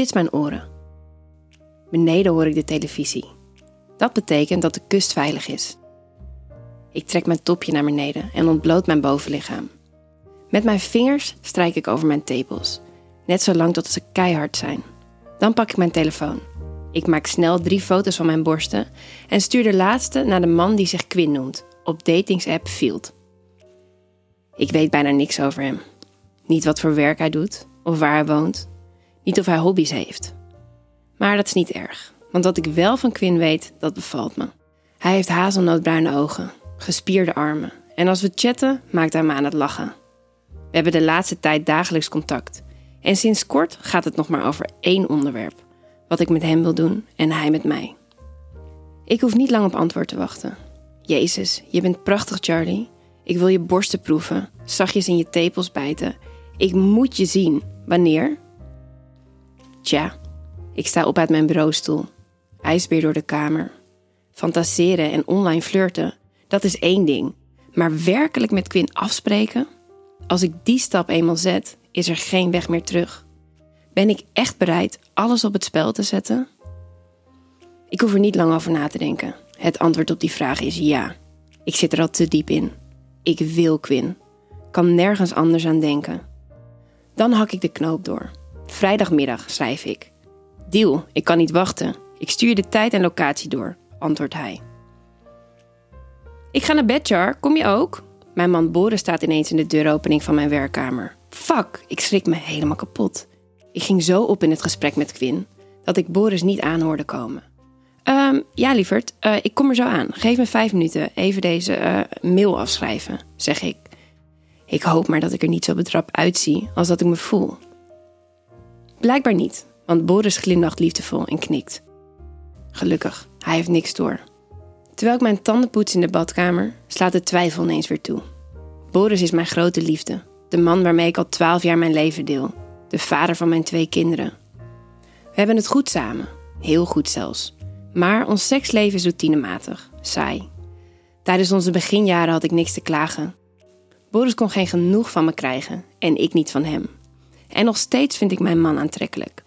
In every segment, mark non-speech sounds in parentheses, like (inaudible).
spits mijn oren. Beneden hoor ik de televisie. Dat betekent dat de kust veilig is. Ik trek mijn topje naar beneden en ontbloot mijn bovenlichaam. Met mijn vingers strijk ik over mijn tepels, net zo lang tot ze keihard zijn. Dan pak ik mijn telefoon. Ik maak snel drie foto's van mijn borsten en stuur de laatste naar de man die zich Quinn noemt, op datingsapp Field. Ik weet bijna niks over hem. Niet wat voor werk hij doet of waar hij woont. Niet of hij hobby's heeft. Maar dat is niet erg, want wat ik wel van Quinn weet, dat bevalt me. Hij heeft hazelnootbruine ogen, gespierde armen en als we chatten, maakt hij me aan het lachen. We hebben de laatste tijd dagelijks contact en sinds kort gaat het nog maar over één onderwerp: wat ik met hem wil doen en hij met mij. Ik hoef niet lang op antwoord te wachten. Jezus, je bent prachtig, Charlie. Ik wil je borsten proeven, zachtjes in je tepels bijten. Ik moet je zien. Wanneer? Tja, ik sta op uit mijn bureaustoel. IJsbeer door de kamer. Fantaseren en online flirten, dat is één ding. Maar werkelijk met Quinn afspreken? Als ik die stap eenmaal zet, is er geen weg meer terug. Ben ik echt bereid alles op het spel te zetten? Ik hoef er niet lang over na te denken. Het antwoord op die vraag is ja. Ik zit er al te diep in. Ik wil Quinn. Kan nergens anders aan denken. Dan hak ik de knoop door. Vrijdagmiddag schrijf ik. Deal, ik kan niet wachten. Ik stuur de tijd en locatie door, antwoordt hij. Ik ga naar bed. Kom je ook? Mijn man Boris staat ineens in de deuropening van mijn werkkamer. Fuck, ik schrik me helemaal kapot. Ik ging zo op in het gesprek met Quinn dat ik Boris niet aanhoorde komen. Um, ja, lieverd, uh, ik kom er zo aan. Geef me vijf minuten. Even deze uh, mail afschrijven, zeg ik. Ik hoop maar dat ik er niet zo betrapt uitzie als dat ik me voel. Blijkbaar niet, want Boris glimlacht liefdevol en knikt. Gelukkig, hij heeft niks door. Terwijl ik mijn tanden poets in de badkamer, slaat de twijfel ineens weer toe. Boris is mijn grote liefde, de man waarmee ik al twaalf jaar mijn leven deel, de vader van mijn twee kinderen. We hebben het goed samen, heel goed zelfs. Maar ons seksleven is routinematig, saai. Tijdens onze beginjaren had ik niks te klagen. Boris kon geen genoeg van me krijgen en ik niet van hem. En nog steeds vind ik mijn man aantrekkelijk.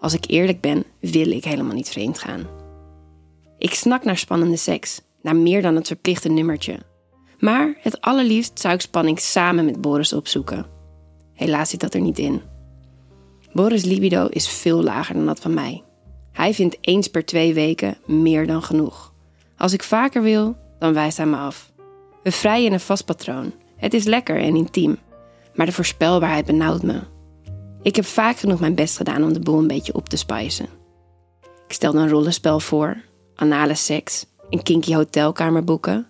Als ik eerlijk ben, wil ik helemaal niet vreemd gaan. Ik snak naar spannende seks, naar meer dan het verplichte nummertje. Maar het allerliefst zou ik spanning samen met Boris opzoeken. Helaas zit dat er niet in. Boris' libido is veel lager dan dat van mij. Hij vindt eens per twee weken meer dan genoeg. Als ik vaker wil, dan wijst hij me af. We vrijen in een vast patroon. Het is lekker en intiem. Maar de voorspelbaarheid benauwt me. Ik heb vaak genoeg mijn best gedaan om de boel een beetje op te spijzen. Ik stelde een rollenspel voor, anale seks, een kinky hotelkamer boeken.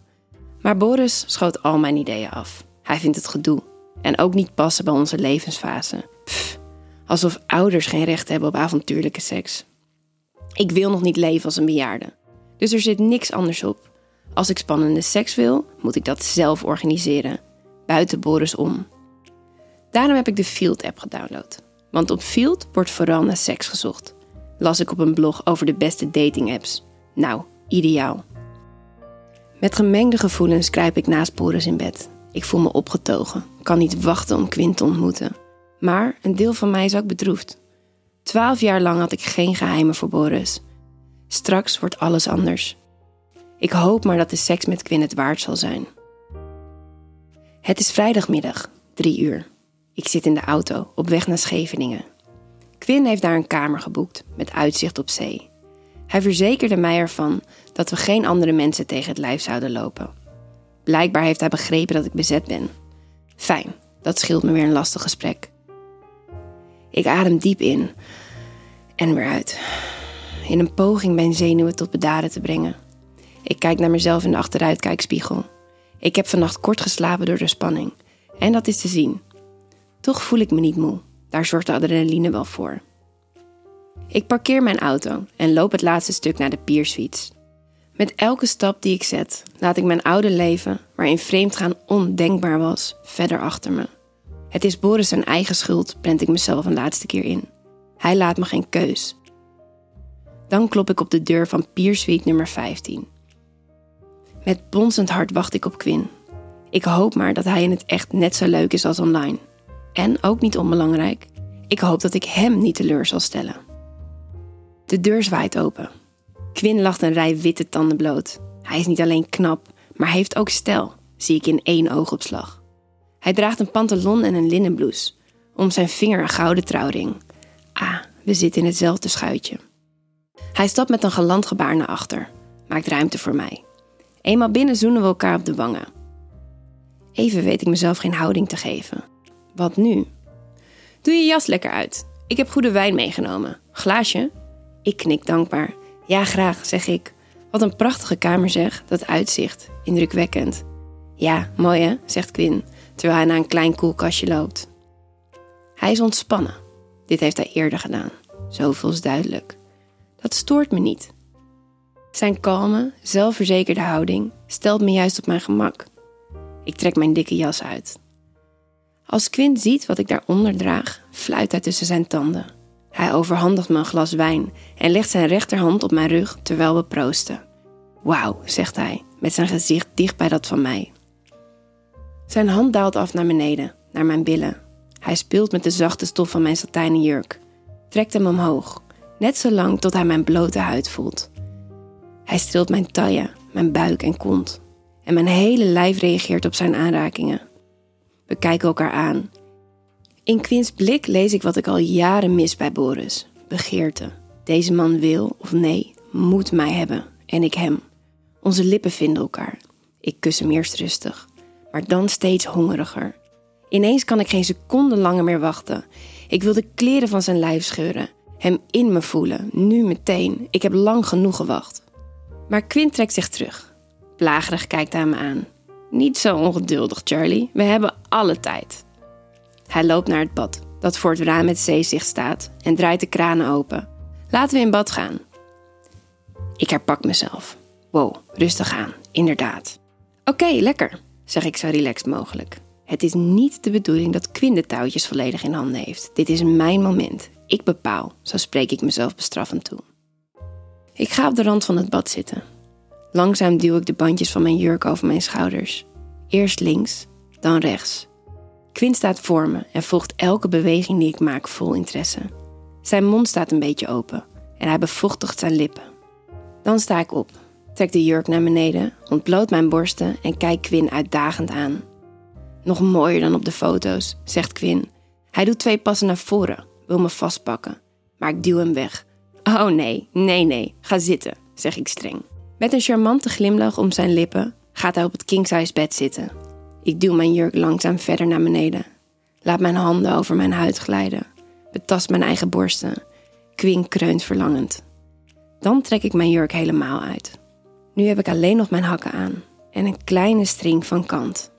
Maar Boris schoot al mijn ideeën af. Hij vindt het gedoe en ook niet passen bij onze levensfase. Pff, alsof ouders geen recht hebben op avontuurlijke seks. Ik wil nog niet leven als een bejaarde. Dus er zit niks anders op. Als ik spannende seks wil, moet ik dat zelf organiseren. Buiten Boris om. Daarom heb ik de Field-app gedownload. Want op Field wordt vooral naar seks gezocht. Las ik op een blog over de beste dating-apps. Nou, ideaal. Met gemengde gevoelens kruip ik naast Boris in bed. Ik voel me opgetogen, kan niet wachten om Quint te ontmoeten. Maar een deel van mij is ook bedroefd. Twaalf jaar lang had ik geen geheimen voor Boris. Straks wordt alles anders. Ik hoop maar dat de seks met Quinn het waard zal zijn. Het is vrijdagmiddag, drie uur. Ik zit in de auto op weg naar Scheveningen. Quinn heeft daar een kamer geboekt met uitzicht op zee. Hij verzekerde mij ervan dat we geen andere mensen tegen het lijf zouden lopen. Blijkbaar heeft hij begrepen dat ik bezet ben. Fijn, dat scheelt me weer een lastig gesprek. Ik adem diep in en weer uit. In een poging mijn zenuwen tot bedaren te brengen. Ik kijk naar mezelf in de achteruitkijkspiegel. Ik heb vannacht kort geslapen door de spanning. En dat is te zien. Toch voel ik me niet moe. Daar zorgt de adrenaline wel voor. Ik parkeer mijn auto en loop het laatste stuk naar de Piersuites. Met elke stap die ik zet, laat ik mijn oude leven, waarin vreemdgaan ondenkbaar was, verder achter me. Het is Boris zijn eigen schuld, prent ik mezelf een laatste keer in. Hij laat me geen keus. Dan klop ik op de deur van Piersuite nummer 15. Met bonsend hart wacht ik op Quinn. Ik hoop maar dat hij in het echt net zo leuk is als online. En ook niet onbelangrijk, ik hoop dat ik hem niet teleur zal stellen. De deur zwaait open. Quinn lacht een rij witte tanden bloot. Hij is niet alleen knap, maar heeft ook stijl, zie ik in één oogopslag. Hij draagt een pantalon en een linnen blouse. Om zijn vinger een gouden trouwring. Ah, we zitten in hetzelfde schuitje. Hij stapt met een galant gebaar naar achter, maakt ruimte voor mij. Eenmaal binnen zoenen we elkaar op de wangen. Even weet ik mezelf geen houding te geven. Wat nu? Doe je jas lekker uit. Ik heb goede wijn meegenomen. Glaasje? Ik knik dankbaar. Ja, graag, zeg ik. Wat een prachtige kamer zeg, dat uitzicht. Indrukwekkend. Ja, mooi hè, zegt Quinn, terwijl hij naar een klein koelkastje loopt. Hij is ontspannen. Dit heeft hij eerder gedaan. Zoveel is duidelijk. Dat stoort me niet. Zijn kalme, zelfverzekerde houding stelt me juist op mijn gemak. Ik trek mijn dikke jas uit. Als Quint ziet wat ik daaronder draag, fluit hij tussen zijn tanden. Hij overhandigt me een glas wijn en legt zijn rechterhand op mijn rug terwijl we proosten. Wauw, zegt hij, met zijn gezicht dicht bij dat van mij. Zijn hand daalt af naar beneden, naar mijn billen. Hij speelt met de zachte stof van mijn satijnen jurk, trekt hem omhoog, net zo lang tot hij mijn blote huid voelt. Hij streelt mijn taille, mijn buik en kont. En mijn hele lijf reageert op zijn aanrakingen. We kijken elkaar aan. In Quins blik lees ik wat ik al jaren mis bij Boris: begeerte. Deze man wil of nee, moet mij hebben en ik hem. Onze lippen vinden elkaar. Ik kus hem eerst rustig, maar dan steeds hongeriger. Ineens kan ik geen seconde langer meer wachten. Ik wil de kleren van zijn lijf scheuren, hem in me voelen, nu meteen. Ik heb lang genoeg gewacht. Maar Quint trekt zich terug. Plagerig kijkt hij me aan. Niet zo ongeduldig, Charlie. We hebben alle tijd. Hij loopt naar het bad, dat voor het raam met zeezicht staat, en draait de kranen open. Laten we in bad gaan. Ik herpak mezelf. Wow, rustig aan, inderdaad. Oké, lekker, zeg ik zo relaxed mogelijk. Het is niet de bedoeling dat Quinn de touwtjes volledig in handen heeft. Dit is mijn moment. Ik bepaal, zo spreek ik mezelf bestraffend toe. Ik ga op de rand van het bad zitten. Langzaam duw ik de bandjes van mijn jurk over mijn schouders. Eerst links, dan rechts. Quinn staat voor me en volgt elke beweging die ik maak vol interesse. Zijn mond staat een beetje open en hij bevochtigt zijn lippen. Dan sta ik op, trek de jurk naar beneden, ontbloot mijn borsten en kijk Quinn uitdagend aan. Nog mooier dan op de foto's, zegt Quinn. Hij doet twee passen naar voren, wil me vastpakken, maar ik duw hem weg. Oh nee, nee, nee, ga zitten, zeg ik streng. Met een charmante glimlach om zijn lippen gaat hij op het kingsize bed zitten. Ik duw mijn jurk langzaam verder naar beneden. Laat mijn handen over mijn huid glijden. Betast mijn eigen borsten. Quinn kreunt verlangend. Dan trek ik mijn jurk helemaal uit. Nu heb ik alleen nog mijn hakken aan en een kleine string van kant.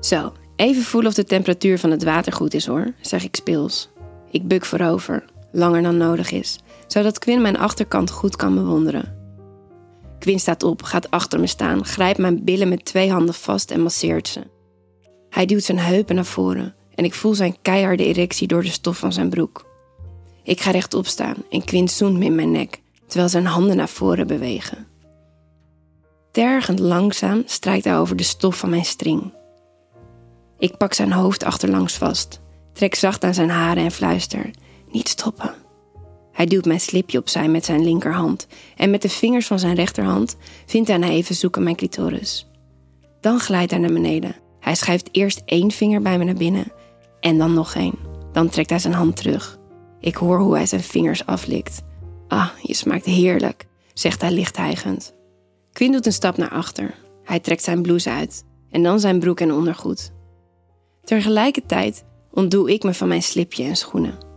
Zo, even voelen of de temperatuur van het water goed is hoor, zeg ik speels. Ik buk voorover, langer dan nodig is, zodat Quinn mijn achterkant goed kan bewonderen. Quinn staat op, gaat achter me staan, grijpt mijn billen met twee handen vast en masseert ze. Hij duwt zijn heupen naar voren en ik voel zijn keiharde erectie door de stof van zijn broek. Ik ga rechtop staan en Quinn zoent me in mijn nek, terwijl zijn handen naar voren bewegen. Tergend langzaam strijkt hij over de stof van mijn string. Ik pak zijn hoofd achterlangs vast, trek zacht aan zijn haren en fluister: Niet stoppen. Hij duwt mijn slipje opzij met zijn linkerhand en met de vingers van zijn rechterhand vindt hij na even zoeken mijn clitoris. Dan glijdt hij naar beneden. Hij schuift eerst één vinger bij me naar binnen en dan nog één. Dan trekt hij zijn hand terug. Ik hoor hoe hij zijn vingers aflikt. Ah, je smaakt heerlijk, zegt hij licht hijgend. Quinn doet een stap naar achter. Hij trekt zijn blouse uit en dan zijn broek en ondergoed. Tegelijkertijd ontdoe ik me van mijn slipje en schoenen.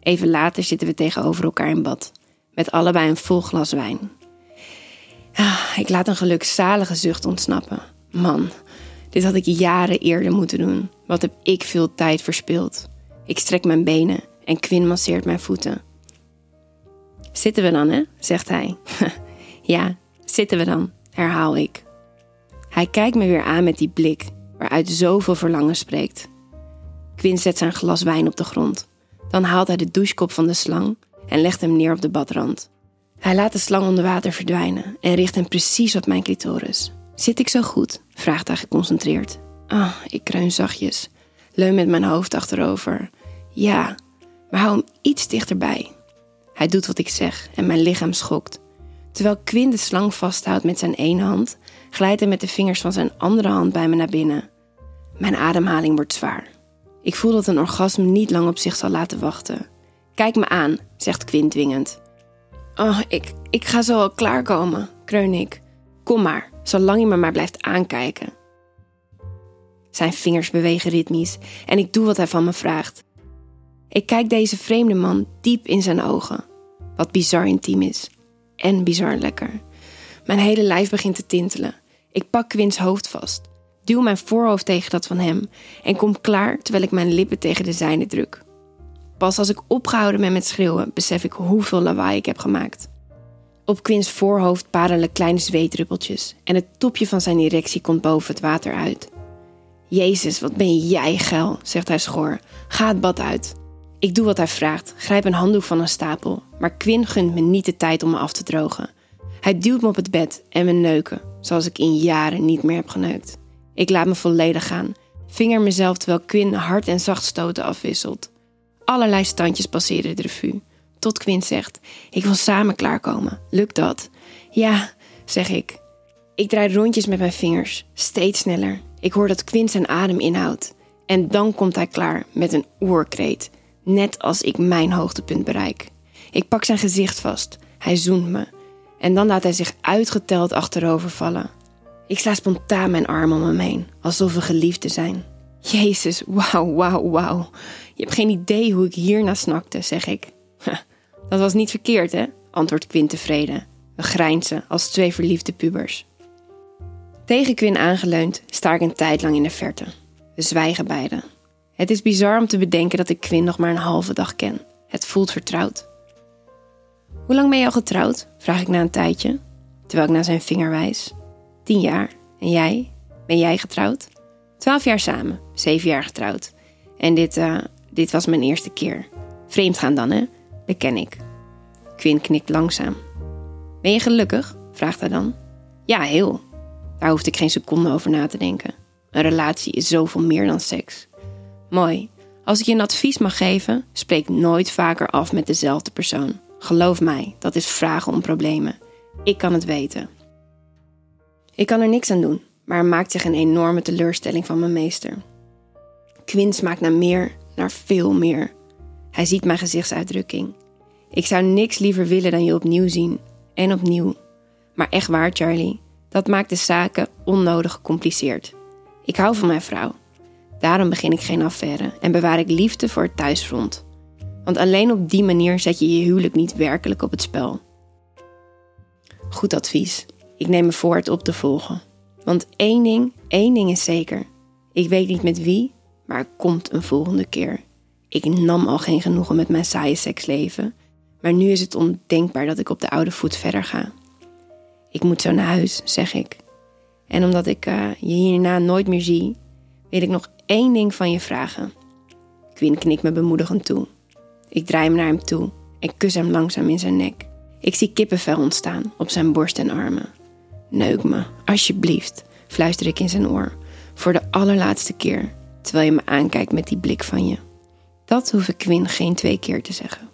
Even later zitten we tegenover elkaar in bad, met allebei een vol glas wijn. Ah, ik laat een gelukzalige zucht ontsnappen. Man, dit had ik jaren eerder moeten doen. Wat heb ik veel tijd verspild. Ik strek mijn benen en Quinn masseert mijn voeten. Zitten we dan, hè? zegt hij. (laughs) ja, zitten we dan, herhaal ik. Hij kijkt me weer aan met die blik waaruit zoveel verlangen spreekt. Quinn zet zijn glas wijn op de grond. Dan haalt hij de douchekop van de slang en legt hem neer op de badrand. Hij laat de slang onder water verdwijnen en richt hem precies op mijn clitoris. Zit ik zo goed? vraagt hij geconcentreerd. Ah, ik kreun zachtjes, leun met mijn hoofd achterover. Ja, maar hou hem iets dichterbij. Hij doet wat ik zeg en mijn lichaam schokt. Terwijl Quinn de slang vasthoudt met zijn ene hand, glijdt hij met de vingers van zijn andere hand bij me naar binnen. Mijn ademhaling wordt zwaar. Ik voel dat een orgasme niet lang op zich zal laten wachten. Kijk me aan, zegt Quinn dwingend. Oh, ik, ik ga zo al klaarkomen, kreun ik. Kom maar, zolang je me maar blijft aankijken. Zijn vingers bewegen ritmisch en ik doe wat hij van me vraagt. Ik kijk deze vreemde man diep in zijn ogen, wat bizar intiem is en bizar lekker. Mijn hele lijf begint te tintelen. Ik pak Quins hoofd vast, duw mijn voorhoofd tegen dat van hem en kom klaar terwijl ik mijn lippen tegen de zijne druk. Pas als ik opgehouden ben met schreeuwen, besef ik hoeveel lawaai ik heb gemaakt. Op Quins voorhoofd parelen kleine zweetdruppeltjes en het topje van zijn erectie komt boven het water uit. Jezus, wat ben jij geil, zegt hij schor. Ga het bad uit. Ik doe wat hij vraagt, grijp een handdoek van een stapel, maar Quinn gunt me niet de tijd om me af te drogen. Hij duwt me op het bed en we neuken, zoals ik in jaren niet meer heb geneukt. Ik laat me volledig gaan, vinger mezelf terwijl Quinn hard en zacht stoten afwisselt. Allerlei standjes passeren de revue, tot Quinn zegt: Ik wil samen klaarkomen. Lukt dat? Ja, zeg ik. Ik draai rondjes met mijn vingers, steeds sneller. Ik hoor dat Quinn zijn adem inhoudt. En dan komt hij klaar met een oerkreet, net als ik mijn hoogtepunt bereik. Ik pak zijn gezicht vast. Hij zoent me. En dan laat hij zich uitgeteld achterover vallen. Ik sla spontaan mijn arm om hem heen, alsof we geliefd zijn. Jezus, wauw, wauw, wauw. Je hebt geen idee hoe ik hierna snakte, zeg ik. Dat was niet verkeerd, hè? antwoordt Quinn tevreden. We grijnzen als twee verliefde pubers. Tegen Quinn aangeleund sta ik een tijd lang in de verte. We zwijgen beiden. Het is bizar om te bedenken dat ik Quinn nog maar een halve dag ken. Het voelt vertrouwd. Hoe lang ben je al getrouwd? vraag ik na een tijdje, terwijl ik naar zijn vinger wijs. Tien jaar. En jij? Ben jij getrouwd? Twaalf jaar samen, zeven jaar getrouwd. En dit, uh, dit was mijn eerste keer. Vreemd gaan dan, hè? Beken ik. Quinn knikt langzaam. Ben je gelukkig? vraagt hij dan. Ja, heel. Daar hoefde ik geen seconde over na te denken. Een relatie is zoveel meer dan seks. Mooi. Als ik je een advies mag geven, spreek nooit vaker af met dezelfde persoon. Geloof mij, dat is vragen om problemen. Ik kan het weten. Ik kan er niks aan doen, maar er maakt zich een enorme teleurstelling van mijn meester. Quinn smaakt naar meer, naar veel meer. Hij ziet mijn gezichtsuitdrukking. Ik zou niks liever willen dan je opnieuw zien. En opnieuw. Maar echt waar, Charlie. Dat maakt de zaken onnodig gecompliceerd. Ik hou van mijn vrouw. Daarom begin ik geen affaire en bewaar ik liefde voor het thuisfront. Want alleen op die manier zet je je huwelijk niet werkelijk op het spel. Goed advies. Ik neem me voor het op te volgen. Want één ding, één ding is zeker. Ik weet niet met wie, maar er komt een volgende keer. Ik nam al geen genoegen met mijn saaie seksleven. Maar nu is het ondenkbaar dat ik op de oude voet verder ga. Ik moet zo naar huis, zeg ik. En omdat ik uh, je hierna nooit meer zie, wil ik nog één ding van je vragen. Quinn knikt me bemoedigend toe. Ik draai me naar hem toe en kus hem langzaam in zijn nek. Ik zie kippenvel ontstaan op zijn borst en armen. Neuk me, alsjeblieft, fluister ik in zijn oor. Voor de allerlaatste keer, terwijl je me aankijkt met die blik van je. Dat hoef ik Quinn geen twee keer te zeggen.